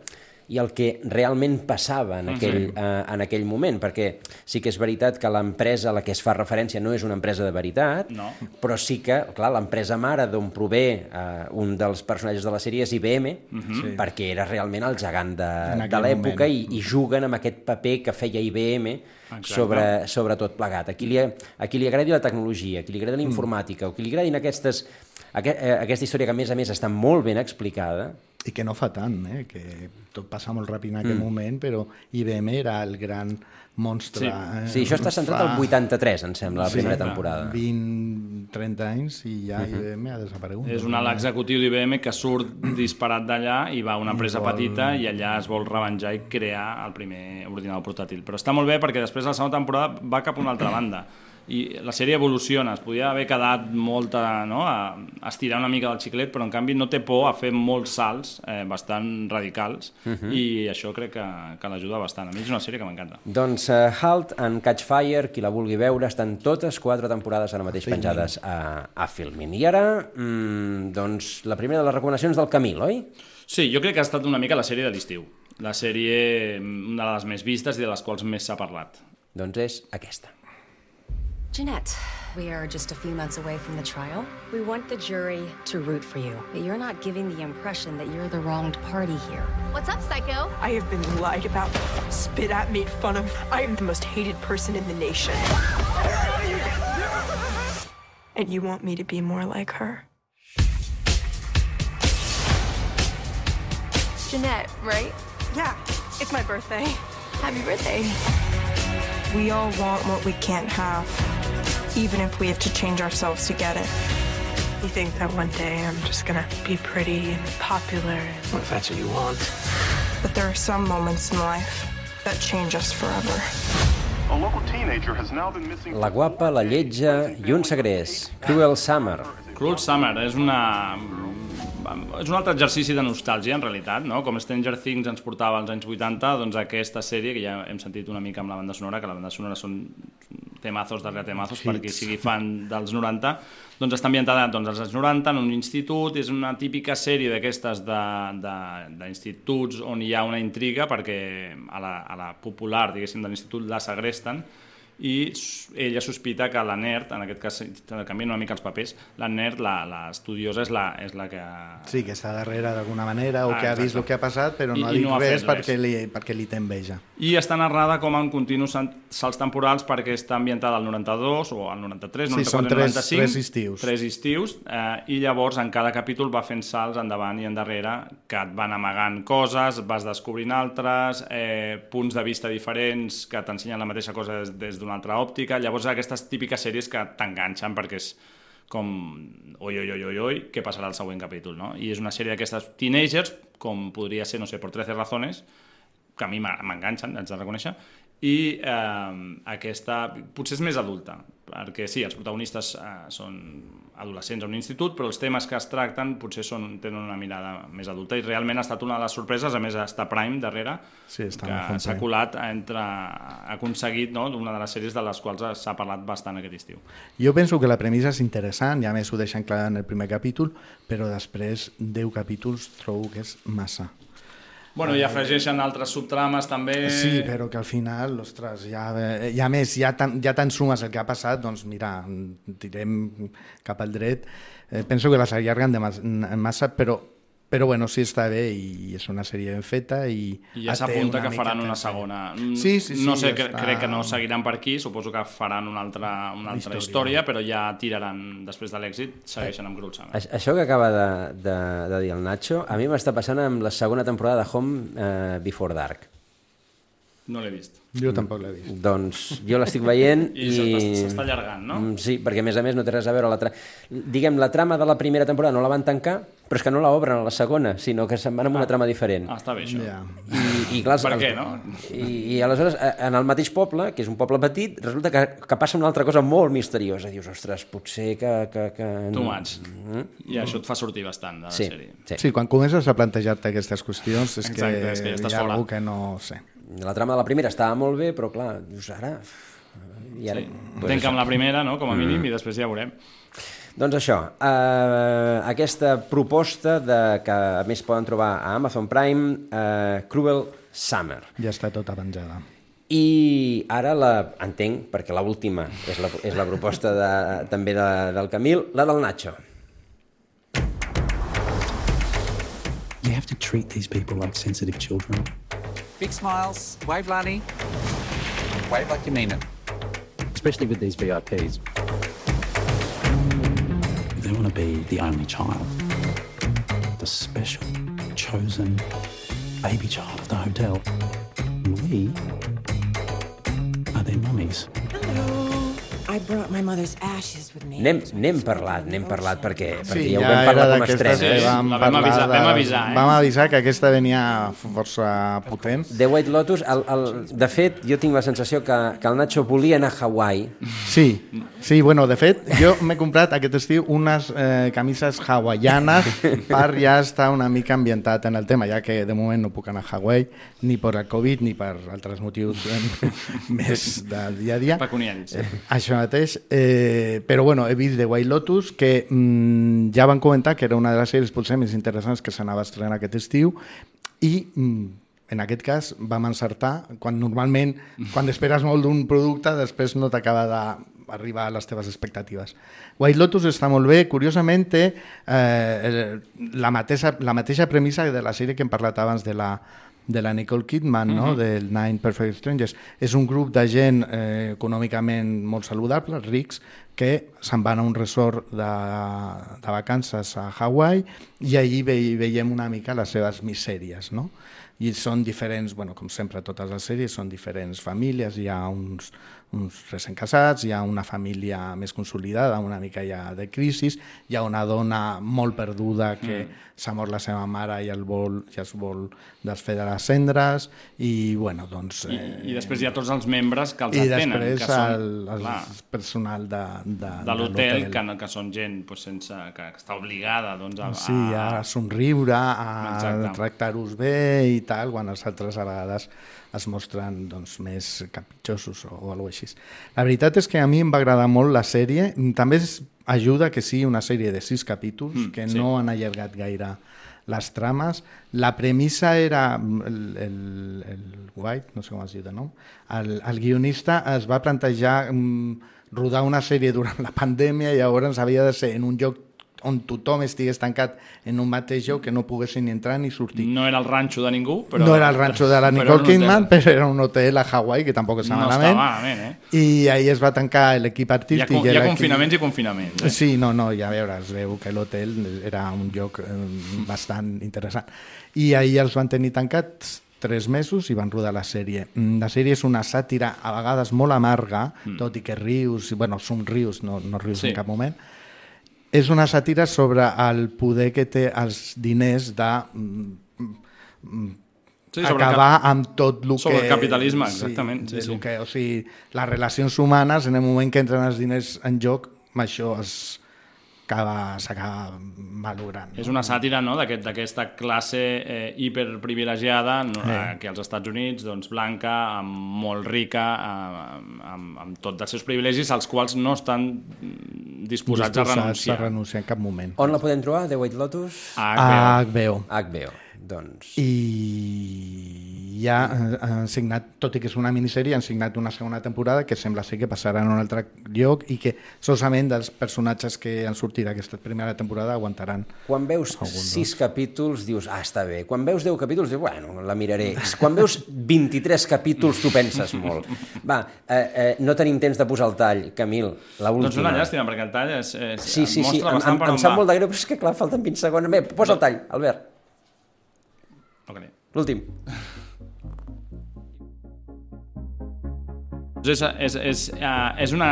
i el que realment passava en Mhm. aquell, Sí. eh, en aquell moment, perquè sí que és veritat que l'empresa a la que es fa referència no és una empresa de veritat, No. però sí que, clar, l'empresa mare d'on prové eh, un dels personatges de la sèrie és IBM, Mhm. Sí. perquè era realment el gegant de, de l'època i, i juguen amb aquest paper que feia IBM Exacte. sobre, sobre tot plegat. A qui, li, a qui li agradi la tecnologia, a qui li agradi la informàtica, o qui li agradin aquestes, aqu eh, aquesta història que a més a més està molt ben explicada, I que no fa tant, eh? que tot passa molt ràpid en aquell Mm. moment, però IBM era el gran monstre. Sí. eh? Sí, això està centrat al 83, em sembla, la primera temporada. 20, 30 anys i ja Mhm. IBM ha desaparegut. És un alt executiu d'IBM que surt disparat d'allà i va a una empresa vol- petita i allà es vol revenjar i crear el primer ordinador portàtil. Però està molt bé perquè després la segona temporada va cap a una altra banda i la sèrie evoluciona, es podia haver quedat molta, no? a, a estirar una mica del xiclet, però en canvi no té por a fer molts salts eh, bastant radicals Mhm. i això crec que, que l'ajuda bastant. A mi és una sèrie que m'encanta. Doncs uh, Halt and Catch Fire, qui la vulgui veure, estan totes quatre temporades ara mateix Filmin. penjades a, a Filmin. I ara, mm, doncs, la primera de les recomanacions del Camil, oi? Sí, jo crec que ha estat una mica la sèrie de l'estiu. La sèrie, mm, una de les més vistes i de les quals més s'ha parlat. Doncs és aquesta. Jeanette, we are just a few months away from the trial. We want the jury to root for you, but you're not giving the impression that you're the wronged party here. What's up, Psycho? I have been lied about, spit at, made fun of. I am the most hated person in the nation. And you want me to be more like her? Jeanette, right? Yeah, it's my birthday. Happy birthday. We all want what we can't have, even if we have to change ourselves to get it. You think that one day I'm just gonna be pretty and popular, Well, if that's what you want. but there are some moments in life that change us forever. A local teenager has now been missing. La guapa, la lletja i un segrest. Cruel Summer. Cruel Summer és una... És un altre exercici de nostàlgia, en realitat, no? Com Stranger Things ens portava als anys 80, doncs aquesta sèrie, que ja hem sentit una mica amb la banda sonora, que la banda sonora són temazos darrere temazos, Hits. per qui sigui fan dels 90, doncs està ambientada doncs, als anys 90, en un institut, és una típica sèrie d'aquestes d'instituts on hi ha una intriga, perquè a la, a la popular, diguéssim, de l'institut la segresten, i ella sospita que la nerd, en aquest cas canvien una mica els papers, la nerd, la, la estudiosa, és la, és la que... Sí, que està darrere d'alguna manera o Ah, que ha vist el que ha passat però I- no ha i dit no ha res, perquè li, perquè li té enveja. I està narrada com en continus salts temporals perquè està ambientada al 92 o al 93, Sí, 94, són tres- 95. tres estius. Tres estius, eh, i llavors en cada capítol va fent salts endavant i endarrere que et van amagant coses, vas descobrint altres, eh, punts de vista diferents que t'ensenyen la mateixa cosa des, des d'una altra òptica. Llavors aquestes típiques sèries que t'enganxen perquè és com oi, oi, oi, oi, oi, què passarà al següent capítol, no? I és una sèrie d'aquestes teenagers, com podria ser, no sé, por 13 razones, que a mi m'enganxen, haig de reconèixer, i eh, aquesta potser és més adulta, perquè sí, els protagonistes eh, són adolescents a un institut, però els temes que es tracten potser són, tenen una mirada més adulta i realment ha estat una de les sorpreses, a més està Prime darrere, Sí, està que s'ha colat entre, ha aconseguit no, una de les sèries de les quals s'ha parlat bastant aquest estiu. Jo penso que la premissa és interessant, ja més ho deixen clar en el primer capítol, però després 10 capítols trobo que és massa. Bueno, i afegeixen altres subtrames també... Sí, però que al final, ostres, ja, eh, ja més, ja, tan, ja tan sumes el que ha passat, doncs mira, tirem cap al dret. Eh, penso que les allarguen de mas- massa, però però bueno, sí està bé i és una sèrie ben feta i, I ja s'apunta que faran una segona. Sí, sí, sí. no sé, ja cre està. crec que no seguiran per aquí, suposo que faran una altra, una altra Història. història, però ja tiraran, després de l'èxit, segueixen amb. Aix- Això que acaba de, de, de dir el Nacho, a mi m'està passant amb la segona temporada de Home eh, Before Dark. No l'he vist. Jo tampoc l'he vist. Doncs jo l'estic veient I i... s'està- allargant, no? Mm, Sí, perquè a més a més no té res a veure la tra... Diguem, la trama de la primera temporada no la van tancar, però és que no la obren a la segona, sinó que se'n van amb una trama diferent. Ah, està bé, això. Ja. I, i clar, els- Per què, els- no? I, I aleshores, eh, en el mateix poble, que és un poble petit, resulta que, que passa una altra cosa molt misteriosa. Dius, ostres, potser que... que, que... Too much. Mm? I això et fa sortir bastant de la Sí, sèrie. sí. Sí, quan comences a plantejar-te aquestes qüestions és Exacte, que és que ja hi ha fora. algú que no sé. La trama de la primera estava molt bé, però clar, dius, ara... I ara Sí. pues Tenc això. amb la primera, no?, com a mínim, Mm. i després ja veurem. Doncs això, eh, aquesta proposta de, que a més poden trobar a Amazon Prime, eh, Cruel Summer. Ja està tota penjada. I ara la entenc, perquè la última és la, és la proposta de, també de, del Camil, la del Nacho. You have to treat these people like sensitive children. Big smiles. Wave, Lani. Wave like you mean it. especially with these VIPs. They want to be the only child, the special, chosen baby child of the hotel. And we are their mummies. I N'hem n'hem parlat, n'hem parlat perquè, perquè Sí, ja ho vam parlar com a estrena. que vam, La vam parlar avisar- de- vam avisar, eh? Vam avisar que aquesta venia força potent. The White Lotus, el, el, de fet, jo tinc la sensació que, que el Nacho volia anar a Hawaii. Sí, sí, bueno, de fet, jo m'he comprat aquest estiu unes eh, camises hawaianes per ja estar una mica ambientat en el tema, ja que de moment no puc anar a Hawaii, ni per el Covid ni per altres motius eh, més del dia a dia. Pecuniaris. Eh, això mateix. Eh, però bueno, he vist The White Lotus, que mm, ja van comentar que era una de les sèries potser més interessants que s'anava a estrenar aquest estiu, i mm, en aquest cas vam encertar, quan normalment, quan esperes molt d'un producte, després no t'acaba d'arribar a les teves expectatives. White Lotus està molt bé, curiosament té eh, la, mateixa, la mateixa premissa de la sèrie que hem parlat abans de la, de la Nicole Kidman, no? Mhm. del Nine Perfect Strangers. És un grup de gent eh, econòmicament molt saludable, rics, que se'n van a un resort de, de vacances a Hawaii i allí ve, veiem una mica les seves misèries, no? I són diferents, bueno, com sempre totes les sèries, són diferents famílies, hi ha uns, uns recent casats, hi ha una família més consolidada, una mica ja de crisi, hi ha una dona molt perduda que Mm. s'ha mort la seva mare i el vol, ja es vol desfer de les cendres i, bueno, doncs... I, Eh, I després hi ha tots els membres que els i atenen, després que són, el, el clar, personal de, de, de l'hotel, que, no- que són gent pues, sense, que, està obligada doncs, a, Sí, a somriure, a tractar-los bé i tal, quan els altres a vegades es mostren doncs, més capritxosos o, o alguna així. La veritat és que a mi em va agradar molt la sèrie. També es ajuda que sigui una sèrie de sis capítols, Mm, que sí. no han allargat gaire les trames. La premissa era el, el, el White, no sé com es diu de nom, el, el guionista es va plantejar mm, rodar una sèrie durant la pandèmia i llavors havia de ser en un lloc on tothom estigués tancat en un mateix lloc que no poguessin ni entrar ni sortir. No era el ranxo de ningú, però... no era el ranxo de la Nicole Kidman, però era un hotel a Hawaii, que tampoc està No està malament. malament, eh? I ahí es va tancar l'equip Hi ha, artístic. con- i hi ha confinaments i confinaments. Eh? Sí, no, no, ja veure, es veu que l'hotel era un lloc eh, bastant interessant. I ahir els van tenir tancats tres mesos i van rodar la sèrie. Mm, La sèrie és una sàtira a vegades molt amarga, Mm. tot i que rius, bueno, somrius, no, no rius Sí. en cap moment. És una sàtira sobre el poder que té els diners de mm, mm, Sí, sobre el acabar cap- amb tot el que... sobre el capitalisme, exactament, sí, sí. lo Que, o sigui, les relacions humanes, en el moment que entren els diners en joc, això es acaba- s'acaba valorant. És una sàtira no, d'aquest- d'aquesta classe eh, hiperprivilegiada no, Eh. que als Estats Units, doncs, blanca, amb, molt rica, amb, amb, amb tots els seus privilegis, als quals no estan disposats, a renunciar. a renunciar en cap moment. On la podem trobar, The White Lotus? A HBO. HBO, doncs... I ja eh, han signat, tot i que és una minissèrie, han signat una segona temporada que sembla ser que passarà en un altre lloc i que solament dels personatges que han sortit d'aquesta primera temporada aguantaran. Quan veus sis capítols dius, ah, està bé. Quan veus 10 capítols dius, bueno, la miraré. Quan veus 23 capítols tu penses molt. Va, eh, eh, no tenim temps de posar el tall, Camil, la última. Doncs una llàstima, perquè el tall és, és, Sí, sí, sí, mostra em, bastant em, per em sap va. molt de greu, però és que clar, falten 20 segons. Bé, posa el tall, Albert. L'últim. És, és, és, uh, és una...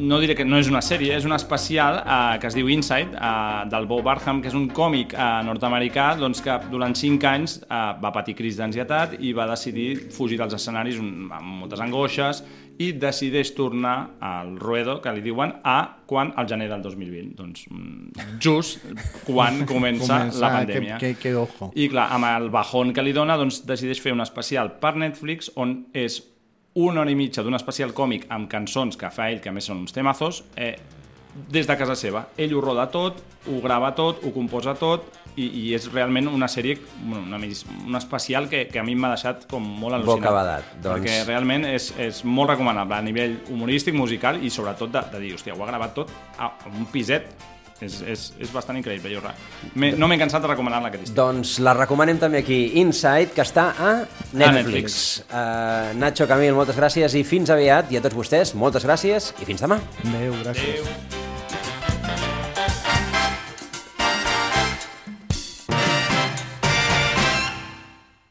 No diré que no és una sèrie, és una especial uh, que es diu Inside, uh, del Bo Barham, que és un còmic uh, nord-americà doncs, que durant 5 anys uh, va patir crisi d'ansietat i va decidir fugir dels escenaris un, amb moltes angoixes i decideix tornar al ruedo, que li diuen, a quan? Al gener del 2020. Doncs mm, just quan comença, Comença, la pandèmia. que- que- que ojo. I clar, amb el bajón que li dona, doncs decideix fer un especial per Netflix on és una hora i mitja d'un especial còmic amb cançons que fa ell, que a més són uns temazos, eh, des de casa seva. Ell ho roda tot, ho grava tot, ho composa tot, i, i és realment una sèrie, bueno, una, mis- un especial que, que a mi m'ha deixat com molt al·lucinat. Bocabadat, doncs. Perquè realment és, és molt recomanable a nivell humorístic, musical i sobretot de, de dir, hòstia, ho ha gravat tot a, a un piset. És, és, és bastant increïble, jo re- m'he- no m'he cansat de recomanar-la aquest estiu. Doncs la recomanem també aquí, Inside, que està a Netflix. Netflix. Uh, Nacho, Camil, moltes gràcies i fins aviat. I a tots vostès, moltes gràcies i fins demà. Adéu, gràcies. Adéu.